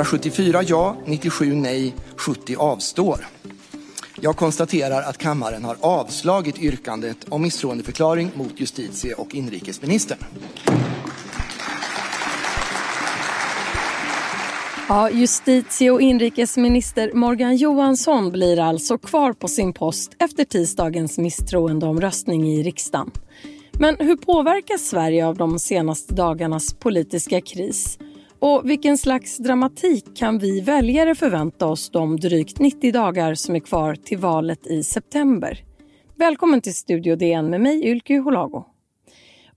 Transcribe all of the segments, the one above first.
174 ja, 97 nej, 70 avstår. Jag konstaterar att kammaren har avslagit yrkandet om misstroendeförklaring mot justitie och inrikesministern. Ja, justitie och inrikesminister Morgan Johansson blir alltså kvar på sin post efter tisdagens misstroendeomröstning i riksdagen. Men hur påverkas Sverige av de senaste dagarnas politiska kris? Och vilken slags dramatik kan vi väljare förvänta oss de drygt 90 dagar som är kvar till valet i september? Välkommen till Studio DN med mig, Ylke Holago.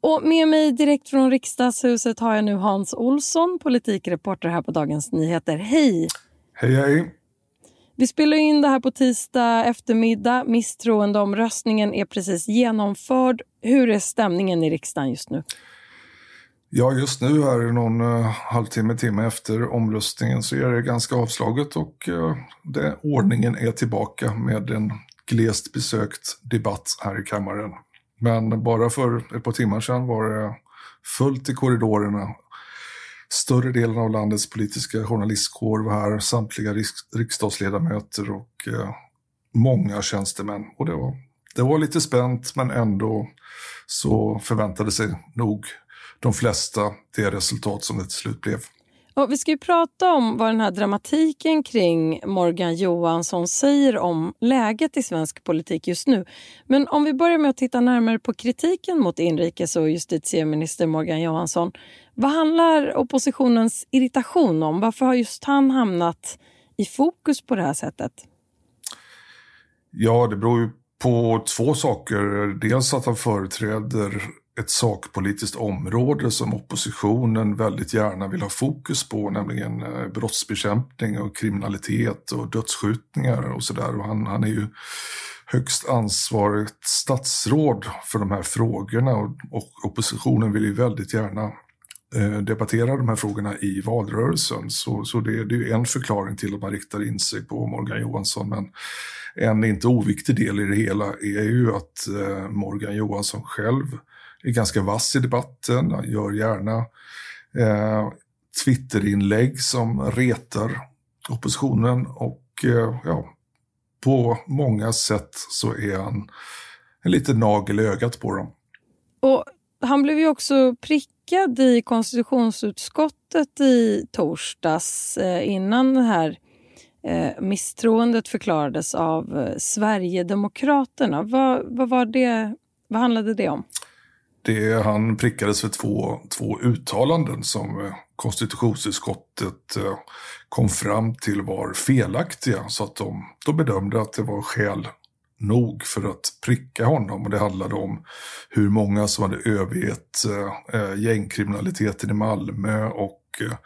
Och med mig direkt från riksdagshuset har jag nu Hans Olsson, politikreporter här på Dagens Nyheter. Hej! Hej, hej! Vi spelar in det här på tisdag eftermiddag. Misstroendeomröstningen är precis genomförd. Hur är stämningen i riksdagen just nu? Ja, just nu här någon uh, halvtimme, timme efter omröstningen så är det ganska avslaget och uh, det, ordningen är tillbaka med en glest besökt debatt här i kammaren. Men bara för ett par timmar sedan var det fullt i korridorerna. Större delen av landets politiska journalistkår var här, samtliga riksdagsledamöter och eh, många tjänstemän. Och det var, det var lite spänt men ändå så förväntade sig nog de flesta det resultat som det till slut blev. Och vi ska ju prata om vad den här dramatiken kring Morgan Johansson säger om läget i svensk politik just nu. Men om vi börjar med att titta närmare på kritiken mot inrikes och justitieminister Morgan Johansson. Vad handlar oppositionens irritation om? Varför har just han hamnat i fokus på det här sättet? Ja, det beror ju på två saker. Dels att han företräder ett sakpolitiskt område som oppositionen väldigt gärna vill ha fokus på, nämligen eh, brottsbekämpning och kriminalitet och dödsskjutningar och sådär. Han, han är ju högst ansvarigt statsråd för de här frågorna och, och oppositionen vill ju väldigt gärna eh, debattera de här frågorna i valrörelsen. Så, så det, det är ju en förklaring till att man riktar in sig på Morgan Johansson. Men en inte oviktig del i det hela är ju att eh, Morgan Johansson själv är ganska vass i debatten, han gör gärna eh, Twitterinlägg som retar oppositionen och eh, ja, på många sätt så är han en liten nagel i ögat på dem. Och han blev ju också prickad i konstitutionsutskottet i torsdags eh, innan det här eh, misstroendet förklarades av eh, Sverigedemokraterna. Vad, vad, var det, vad handlade det om? Det, han prickades för två, två uttalanden som eh, konstitutionsutskottet eh, kom fram till var felaktiga. Så att de, de bedömde att det var skäl nog för att pricka honom. Och det handlade om hur många som hade övergett eh, eh gängkriminaliteten i Malmö och eh,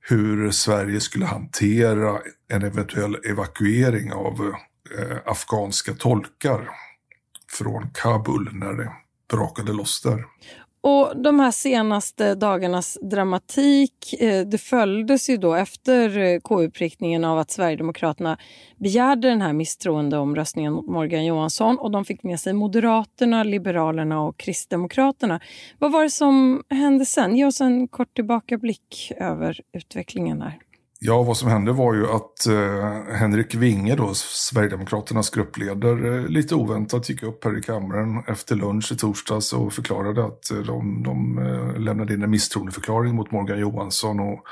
hur Sverige skulle hantera en eventuell evakuering av eh, afghanska tolkar från Kabul när det brakade loss där. Och de här senaste dagarnas dramatik, eh, det följdes ju då efter eh, KU-prickningen av att Sverigedemokraterna begärde den här misstroendeomröstningen mot Morgan Johansson och de fick med sig Moderaterna, Liberalerna och Kristdemokraterna. Vad var det som hände sen? Ge oss en kort tillbakablick över utvecklingen här. Ja, vad som hände var ju att eh, Henrik Winge, då, Sverigedemokraternas gruppledare, eh, lite oväntat gick upp här i kammaren efter lunch i torsdags och förklarade att eh, de, de eh, lämnade in en misstroendeförklaring mot Morgan Johansson. Och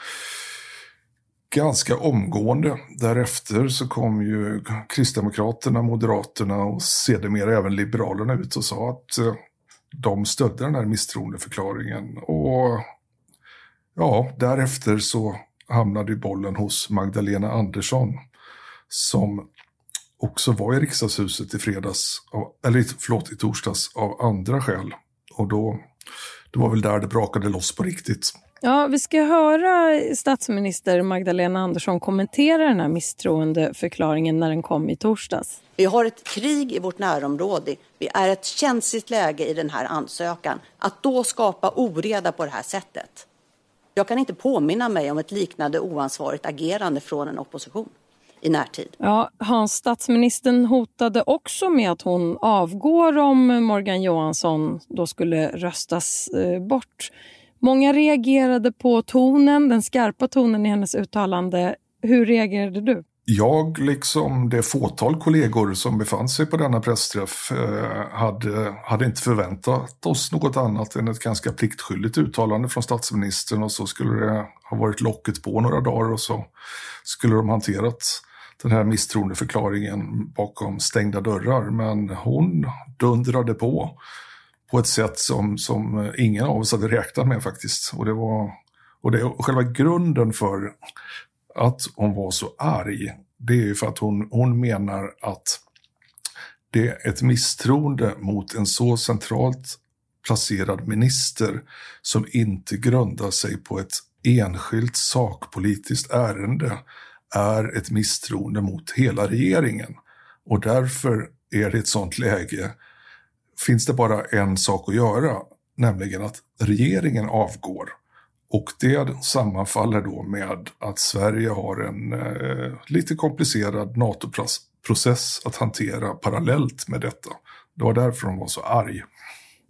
ganska omgående därefter så kom ju Kristdemokraterna, Moderaterna och sedermera även Liberalerna ut och sa att eh, de stödde den här misstroendeförklaringen. Och ja, därefter så hamnade bollen hos Magdalena Andersson som också var i riksdagshuset i fredags, eller förlåt, i torsdags av andra skäl. Och då, det var väl där det brakade loss på riktigt. Ja, vi ska höra statsminister Magdalena Andersson kommentera den här misstroendeförklaringen när den kom i torsdags. Vi har ett krig i vårt närområde. Vi är ett känsligt läge i den här ansökan. Att då skapa oreda på det här sättet jag kan inte påminna mig om ett liknande oansvarigt agerande från en opposition i närtid. Ja, Hans statsministern hotade också med att hon avgår om Morgan Johansson då skulle röstas eh, bort. Många reagerade på tonen, den skarpa tonen i hennes uttalande. Hur reagerade du? Jag, liksom det fåtal kollegor som befann sig på denna pressträff, eh, hade, hade inte förväntat oss något annat än ett ganska pliktskyldigt uttalande från statsministern och så skulle det ha varit locket på några dagar och så skulle de hanterat den här misstroendeförklaringen bakom stängda dörrar. Men hon dundrade på på ett sätt som, som ingen av oss hade räknat med faktiskt. Och det var och det, själva grunden för att hon var så arg, det är ju för att hon, hon menar att det är ett misstroende mot en så centralt placerad minister som inte grundar sig på ett enskilt sakpolitiskt ärende är ett misstroende mot hela regeringen. Och därför är det i ett sånt läge, finns det bara en sak att göra, nämligen att regeringen avgår. Och det sammanfaller då med att Sverige har en eh, lite komplicerad NATO-process att hantera parallellt med detta. Det var därför hon var så arg.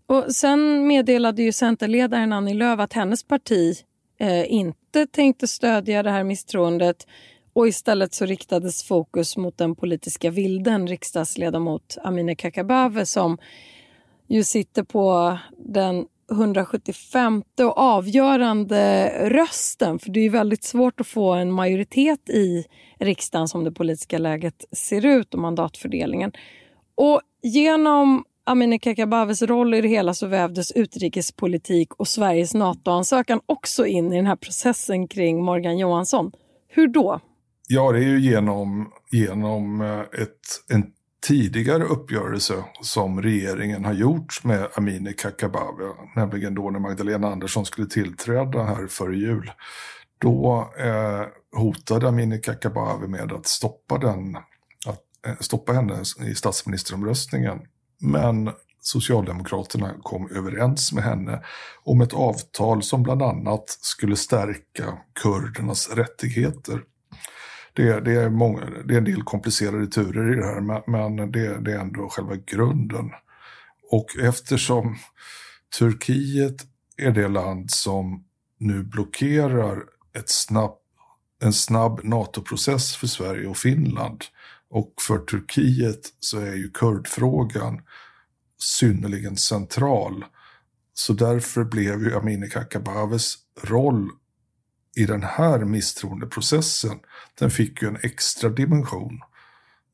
Och sen meddelade ju Centerledaren Annie Lööf att hennes parti eh, inte tänkte stödja det här misstroendet och istället så riktades fokus mot den politiska vilden riksdagsledamot Amineh Kakabaveh som ju sitter på den 175 och avgörande rösten. För det är väldigt svårt att få en majoritet i riksdagen som det politiska läget ser ut och mandatfördelningen. Och genom Amineh Kakabavehs roll i det hela så vävdes utrikespolitik och Sveriges NATO-ansökan också in i den här processen kring Morgan Johansson. Hur då? Ja, det är ju genom, genom eh, ett, en tidigare uppgörelse som regeringen har gjort med Amineh Kakabaveh, nämligen då när Magdalena Andersson skulle tillträda här före jul. Då eh, hotade Amineh Kakabaveh med att stoppa, den, att, eh, stoppa henne i statsministeromröstningen. Men Socialdemokraterna kom överens med henne om ett avtal som bland annat skulle stärka kurdernas rättigheter det, det, är många, det är en del komplicerade turer i det här, men, men det, det är ändå själva grunden. Och eftersom Turkiet är det land som nu blockerar ett snabb, en snabb NATO-process för Sverige och Finland. Och för Turkiet så är ju kurdfrågan synnerligen central. Så därför blev ju Amineh Kakabavehs roll i den här misstroendeprocessen, den fick ju en extra dimension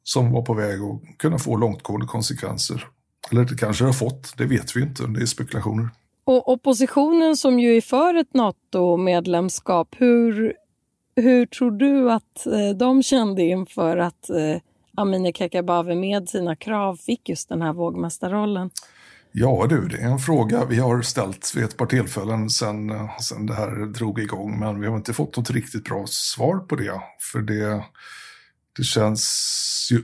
som var på väg att kunna få långtgående konsekvenser. Eller det kanske det har fått, det vet vi inte, det är spekulationer. Och oppositionen som ju är för ett NATO-medlemskap, hur, hur tror du att eh, de kände inför att eh, Amineh Kakabaveh med sina krav fick just den här vågmästarrollen? Ja du, det är en fråga vi har ställt vid ett par tillfällen sen, sen det här drog igång. Men vi har inte fått något riktigt bra svar på det. För det, det känns ju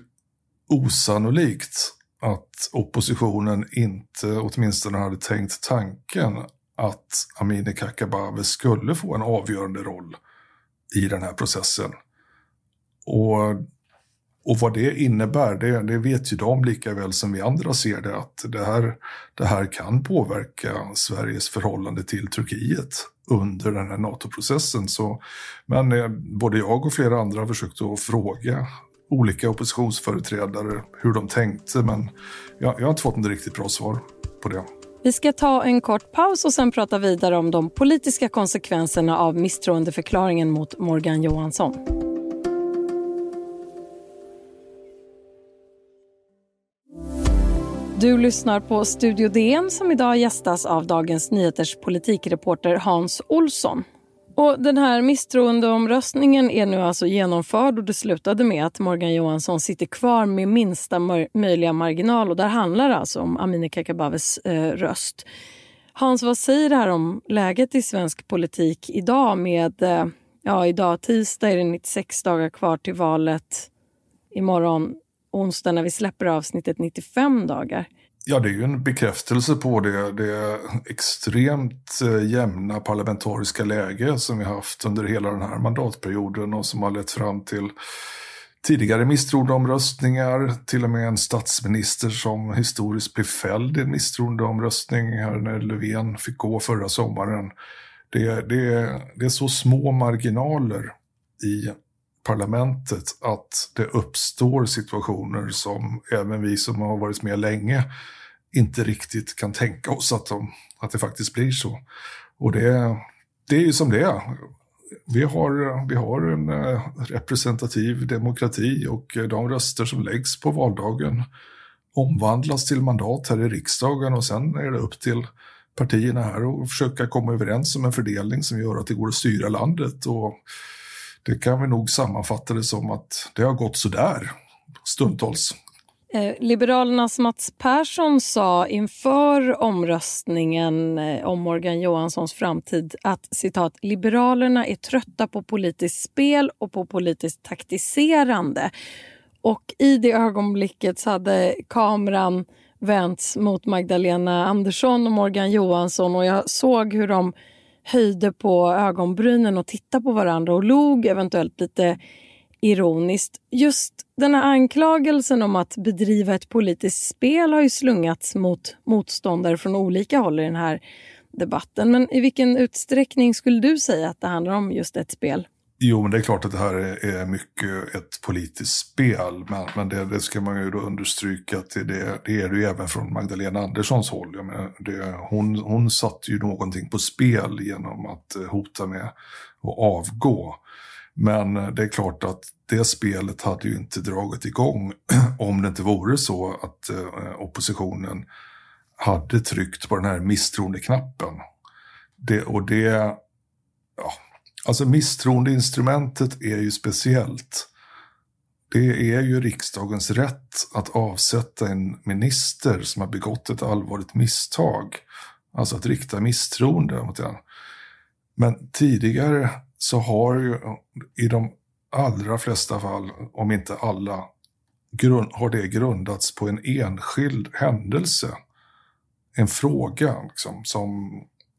osannolikt att oppositionen inte åtminstone hade tänkt tanken att Amineh Kakabaveh skulle få en avgörande roll i den här processen. Och och vad det innebär, det, det, vet ju de lika väl som vi andra ser det, att det här, det här kan påverka Sveriges förhållande till Turkiet under den här NATO-processen. Så, men eh, både jag och flera andra har försökt att fråga olika oppositionsföreträdare hur de tänkte, men jag, jag har inte fått något riktigt bra svar på det. Vi ska ta en kort paus och sen prata vidare om de politiska konsekvenserna av misstroendeförklaringen mot Morgan Johansson. Du lyssnar på Studio DN som idag gästas av Dagens Nyheters politikreporter Hans Olsson. Och den här misstroendeomröstningen är nu alltså genomförd och det slutade med att Morgan Johansson sitter kvar med minsta möjliga marginal och där handlar det alltså om Amineh Kakabavehs eh, röst. Hans, vad säger det här om läget i svensk politik idag med, eh, ja idag tisdag är det 96 dagar kvar till valet. Imorgon onsdag när vi släpper avsnittet 95 dagar. Ja, det är ju en bekräftelse på det, det extremt eh, jämna parlamentariska läge som vi haft under hela den här mandatperioden och som har lett fram till tidigare misstroendeomröstningar, till och med en statsminister som historiskt blev fälld i en misstroendeomröstning här när Löfven fick gå förra sommaren. Det, det, det är så små marginaler i parlamentet att det uppstår situationer som även vi som har varit med länge inte riktigt kan tänka oss att, de, att det faktiskt blir så. Och det, det är ju som det är. Vi har, vi har en eh, representativ demokrati och eh, de röster som läggs på valdagen omvandlas till mandat här i riksdagen och sen är det upp till partierna här att försöka komma överens om en fördelning som gör att det går att styra landet. Och det kan vi nog sammanfatta det som att det har gått sådär stundtals. Eh, Liberalernas Mats Persson sa inför omröstningen eh, om Morgan Johanssons framtid att citat, Liberalerna är trötta på politiskt spel och på politiskt taktiserande. Och i det ögonblicket så hade kameran vänts mot Magdalena Andersson och Morgan Johansson och jag såg hur de höjde på ögonbrynen och tittade på varandra och log eventuellt lite ironiskt. Just den här anklagelsen om att bedriva ett politiskt spel har ju slungats mot motståndare från olika håll i den här debatten. Men i vilken utsträckning skulle du säga att det handlar om just ett spel? Jo, men det är klart att det här är mycket ett politiskt spel. Men, men det, det, ska man ju då understryka att det, det är det ju även från Magdalena Anderssons håll. Jag menar, det, hon, hon satte ju någonting på spel genom att eh, hota med att avgå. Men eh, det är klart att det spelet hade ju inte dragit igång om det inte vore så att eh, oppositionen hade tryckt på den här misstroendeknappen. Det, och det, ja, alltså misstroendeinstrumentet är ju speciellt. Det är ju riksdagens rätt att avsätta en minister som har begått ett allvarligt misstag. Alltså att rikta misstroende mot den. Men tidigare så har ju i de allra flesta fall, om inte alla, grund, har det grundats på en enskild händelse. En fråga liksom, som,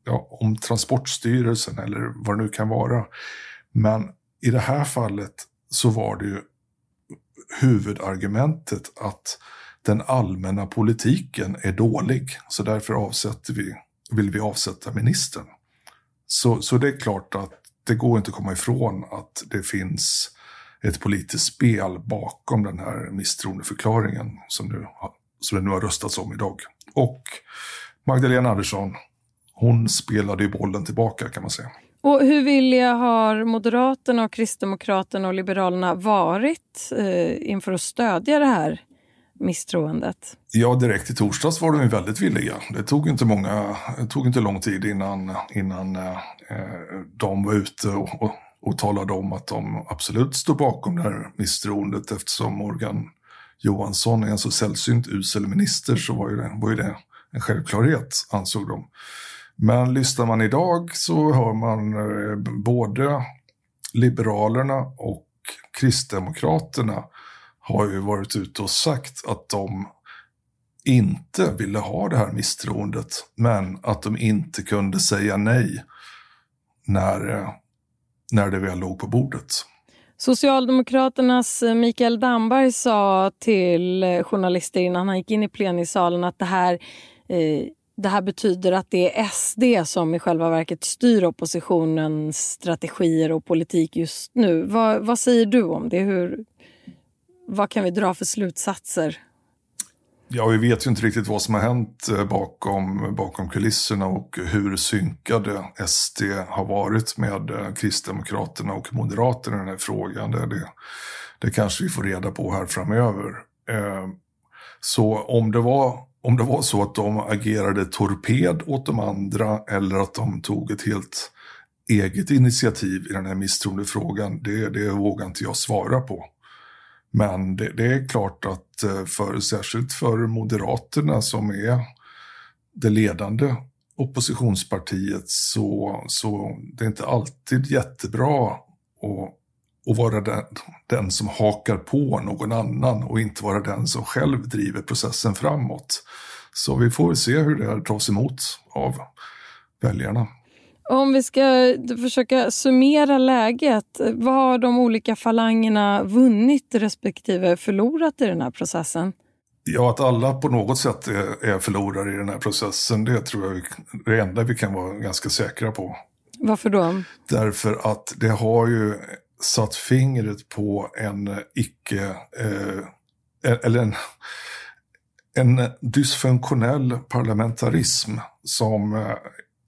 ja, om Transportstyrelsen eller vad det nu kan vara. Men i det här fallet så var det ju huvudargumentet att den allmänna politiken är dålig, så därför avsätter vi, vill vi avsätta ministern. Så, så det är klart att det går inte att komma ifrån att det finns ett politiskt spel bakom den här misstroendeförklaringen som, nu, som det nu har röstats om idag. Och Magdalena Andersson, hon spelade ju bollen tillbaka kan man säga. Och hur villiga har Moderaterna, och Kristdemokraterna och Liberalerna varit eh, inför att stödja det här misstroendet? Ja, direkt i torsdags var de väldigt villiga. Det tog inte, många, det tog inte lång tid innan, innan eh, de var ute och, och, och talade om att de absolut står bakom det här misstroendet eftersom Morgan Johansson är en så sällsynt usel minister så var ju det, var ju det en självklarhet, ansåg de. Men lyssnar man idag så hör man eh, både Liberalerna och Kristdemokraterna har ju varit ute och sagt att de inte ville ha det här misstroendet, men att de inte kunde säga nej när, eh, när det väl låg på bordet. Socialdemokraternas eh, Mikael Damberg sa till journalister innan han gick in i plenisalen att det här, eh, det här betyder att det är SD som i själva verket styr oppositionens strategier och politik just nu. Vad, vad säger du om det? Hur, vad kan vi dra för slutsatser? Ja, vi vet ju inte riktigt vad som har hänt eh, bakom, bakom kulisserna och hur synkade SD har varit med eh, Kristdemokraterna och Moderaterna i den här frågan. Det, det, det kanske vi får reda på här framöver. Eh, så om det, var, om det var så att de agerade torped åt de andra eller att de tog ett helt eget initiativ i den här misstroendefrågan, det, det vågar inte jag svara på. Men det, det, är klart att eh, för, särskilt för Moderaterna som är det ledande oppositionspartiet så, så det är inte alltid jättebra att, att vara den, den som hakar på någon annan och inte vara den som själv driver processen framåt. Så vi får se hur det här tas emot av väljarna. Om vi ska försöka summera läget, vad har de olika falangerna vunnit respektive förlorat i den här processen? Ja, att alla på något sätt är, är förlorare i den här processen, det tror jag är det enda vi kan vara ganska säkra på. Varför då? Därför att det har ju satt fingret på en eh, icke, eh, eh, eller en, en dysfunktionell parlamentarism som eh,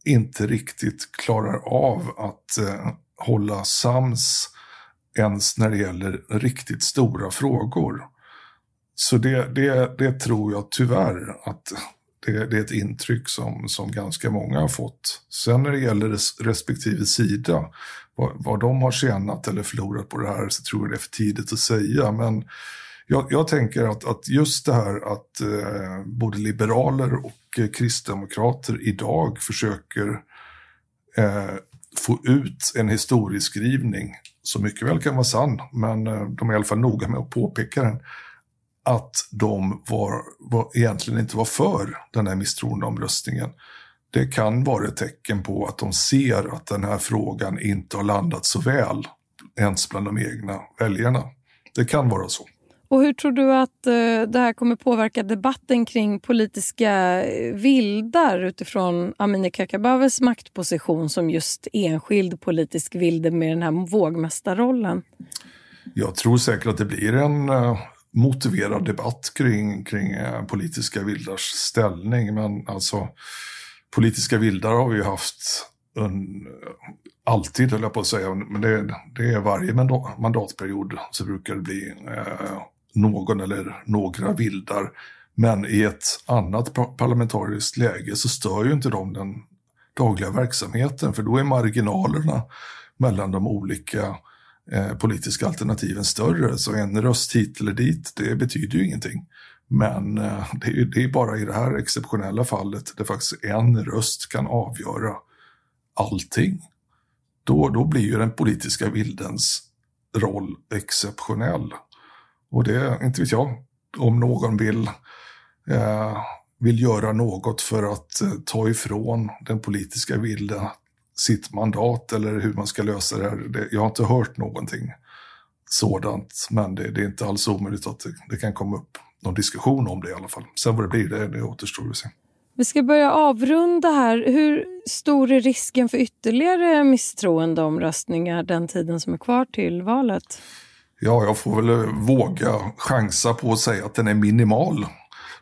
inte riktigt klarar av att eh, hålla sams ens när det gäller riktigt stora frågor. Så det, det, det tror jag tyvärr att det, det, är ett intryck som, som ganska många har fått. Sen när det gäller res, respektive sida, vad, vad de har tjänat eller förlorat på det här så tror jag det är för tidigt att säga. Men jag, jag tänker att, att, just det här att eh, både liberaler och eh, kristdemokrater idag försöker eh, få ut en historieskrivning som mycket väl kan vara sann, men eh, de är i alla fall noga med att påpeka den att de var, var, egentligen inte var för den här misstroendeomröstningen. Det kan vara ett tecken på att de ser att den här frågan inte har landat så väl ens bland de egna väljarna. Det kan vara så. Och hur tror du att eh, det här kommer påverka debatten kring politiska eh, vildar utifrån Amineh Kakabavehs maktposition som just enskild politisk vilde med den här vågmästarrollen? Jag tror säkert att det blir en uh, motiverad debatt kring, kring eh, politiska vildars ställning. Men alltså, politiska vildar har vi ju haft en, alltid, höll jag på att säga, men det, det är varje mandatperiod så brukar det bli eh, någon eller några vildar. Men i ett annat parlamentariskt läge så stör ju inte de den dagliga verksamheten för då är marginalerna mellan de olika eh, politiska alternativen större. Så en röst hit eller dit, det betyder ju ingenting. Men eh, det, är, det är bara i det här exceptionella fallet där faktiskt en röst kan avgöra allting. Då, då blir ju den politiska vildens roll exceptionell. Och det, inte vet jag, om någon vill, eh, vill göra något för att eh, ta ifrån den politiska vilden sitt mandat eller hur man ska lösa det här. Det, jag har inte hört någonting sådant, men det, det är inte alls omöjligt att det, det, kan komma upp någon diskussion om det i alla fall. Sen vad det blir, det, det återstår att se. Vi ska börja avrunda här. Hur stor är risken för ytterligare misstroendeomröstningar den tiden som är kvar till valet? Ja, jag får väl eh, våga chansa på att säga att den är minimal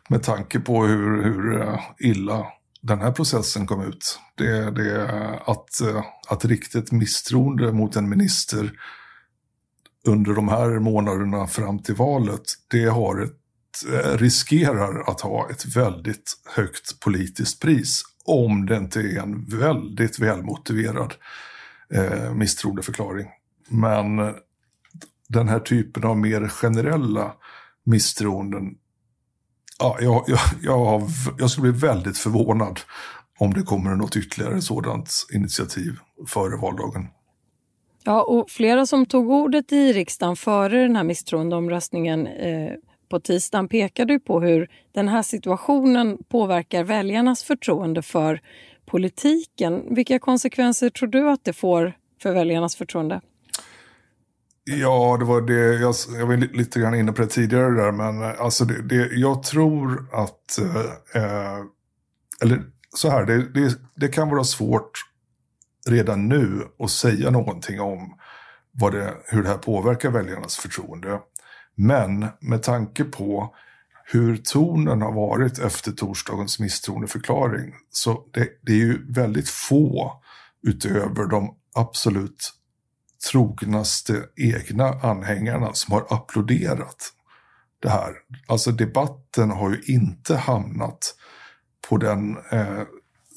med tanke på hur, hur eh, illa den här processen kom ut. Det, det att, eh, att riktigt misstroende mot en minister under de här månaderna fram till valet, det har ett, eh, riskerar att ha ett väldigt högt politiskt pris om det inte är en väldigt välmotiverad eh, misstroendeförklaring. Men den här typen av mer generella misstroenden. Ja, jag, jag, jag, jag skulle bli väldigt förvånad om det kommer något ytterligare sådant initiativ före valdagen. Ja, och flera som tog ordet i riksdagen före den här misstroendeomröstningen eh, på tisdagen pekade på hur den här situationen påverkar väljarnas förtroende för politiken. Vilka konsekvenser tror du att det får för väljarnas förtroende? Ja, det var det. Jag, jag var lite grann inne på det tidigare där, men eh, alltså det, det, jag tror att, eh, eh, eller så här, det, det, det, kan vara svårt redan nu att säga någonting om vad det, hur det här påverkar väljarnas förtroende. Men med tanke på hur tonen har varit efter torsdagens misstroendeförklaring så det, det är ju väldigt få utöver de absolut trognaste egna anhängarna som har applåderat det här. Alltså debatten har ju inte hamnat på den eh,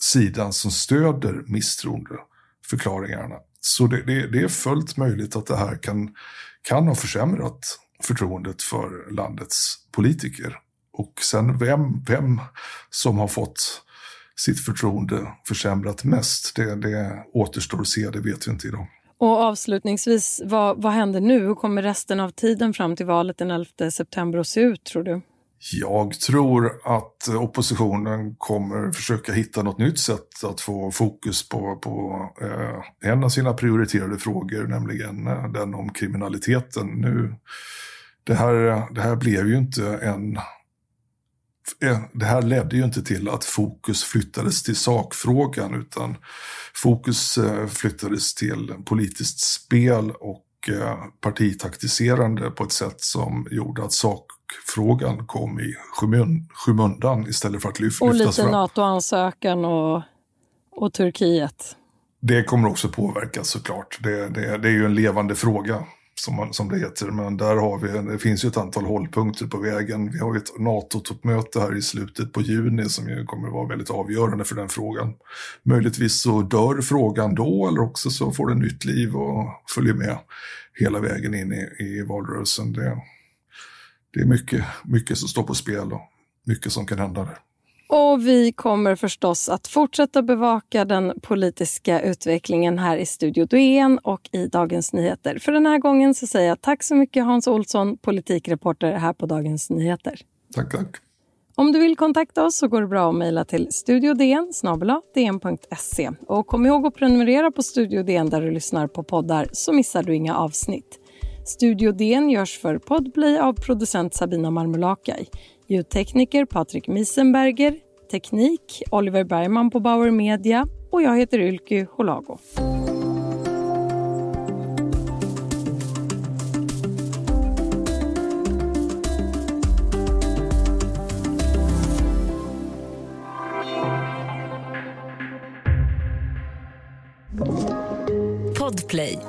sidan som stöder misstroendeförklaringarna. Så det, det, det, är fullt möjligt att det här kan, kan ha försämrat förtroendet för landets politiker. Och sen vem, vem som har fått sitt förtroende försämrat mest, det, det återstår att se, det vet vi inte idag. Och avslutningsvis, vad, vad händer nu? Hur kommer resten av tiden fram till valet den 11 september att se ut tror du? Jag tror att oppositionen kommer försöka hitta något nytt sätt att få fokus på, på eh, en av sina prioriterade frågor, nämligen eh, den om kriminaliteten. Nu, det, här, det här blev ju inte en det här ledde ju inte till att fokus flyttades till sakfrågan utan fokus eh, flyttades till politiskt spel och partitaktiserande på ett sätt som gjorde att sakfrågan kom i skymundan istället för att lyftas fram. Och lite NATO-ansökan och, och Turkiet. Det kommer också påverkas såklart. Det, det, det är ju en levande fråga som, man, som det heter. Men där har vi, det finns ju ett antal hållpunkter på vägen. Vi har ju ett NATO-toppmöte här i slutet på juni som ju kommer att vara väldigt avgörande för den frågan. Möjligtvis så dör frågan då eller också så får den nytt liv och följer med hela vägen in i, i valrörelsen. Det, det är mycket, mycket som står på spel och mycket som kan hända där. Och vi kommer förstås att fortsätta bevaka den politiska utvecklingen här i Studio DN och i Dagens Nyheter. För den här gången så säger jag tack så mycket Hans Olsson, politikreporter här på Dagens Nyheter. Tack, tack. Om du vill kontakta oss så går det bra att mejla till studiodn dn.se. Och kom ihåg att prenumerera på Studio DN där du lyssnar på poddar så missar du inga avsnitt. Studio DN görs för Podplay av producent Sabina Marmulakai. Ljudtekniker Patrik Miesenberger, teknik Oliver Bergman på Bauer Media och jag heter Ylky Holago. Podplay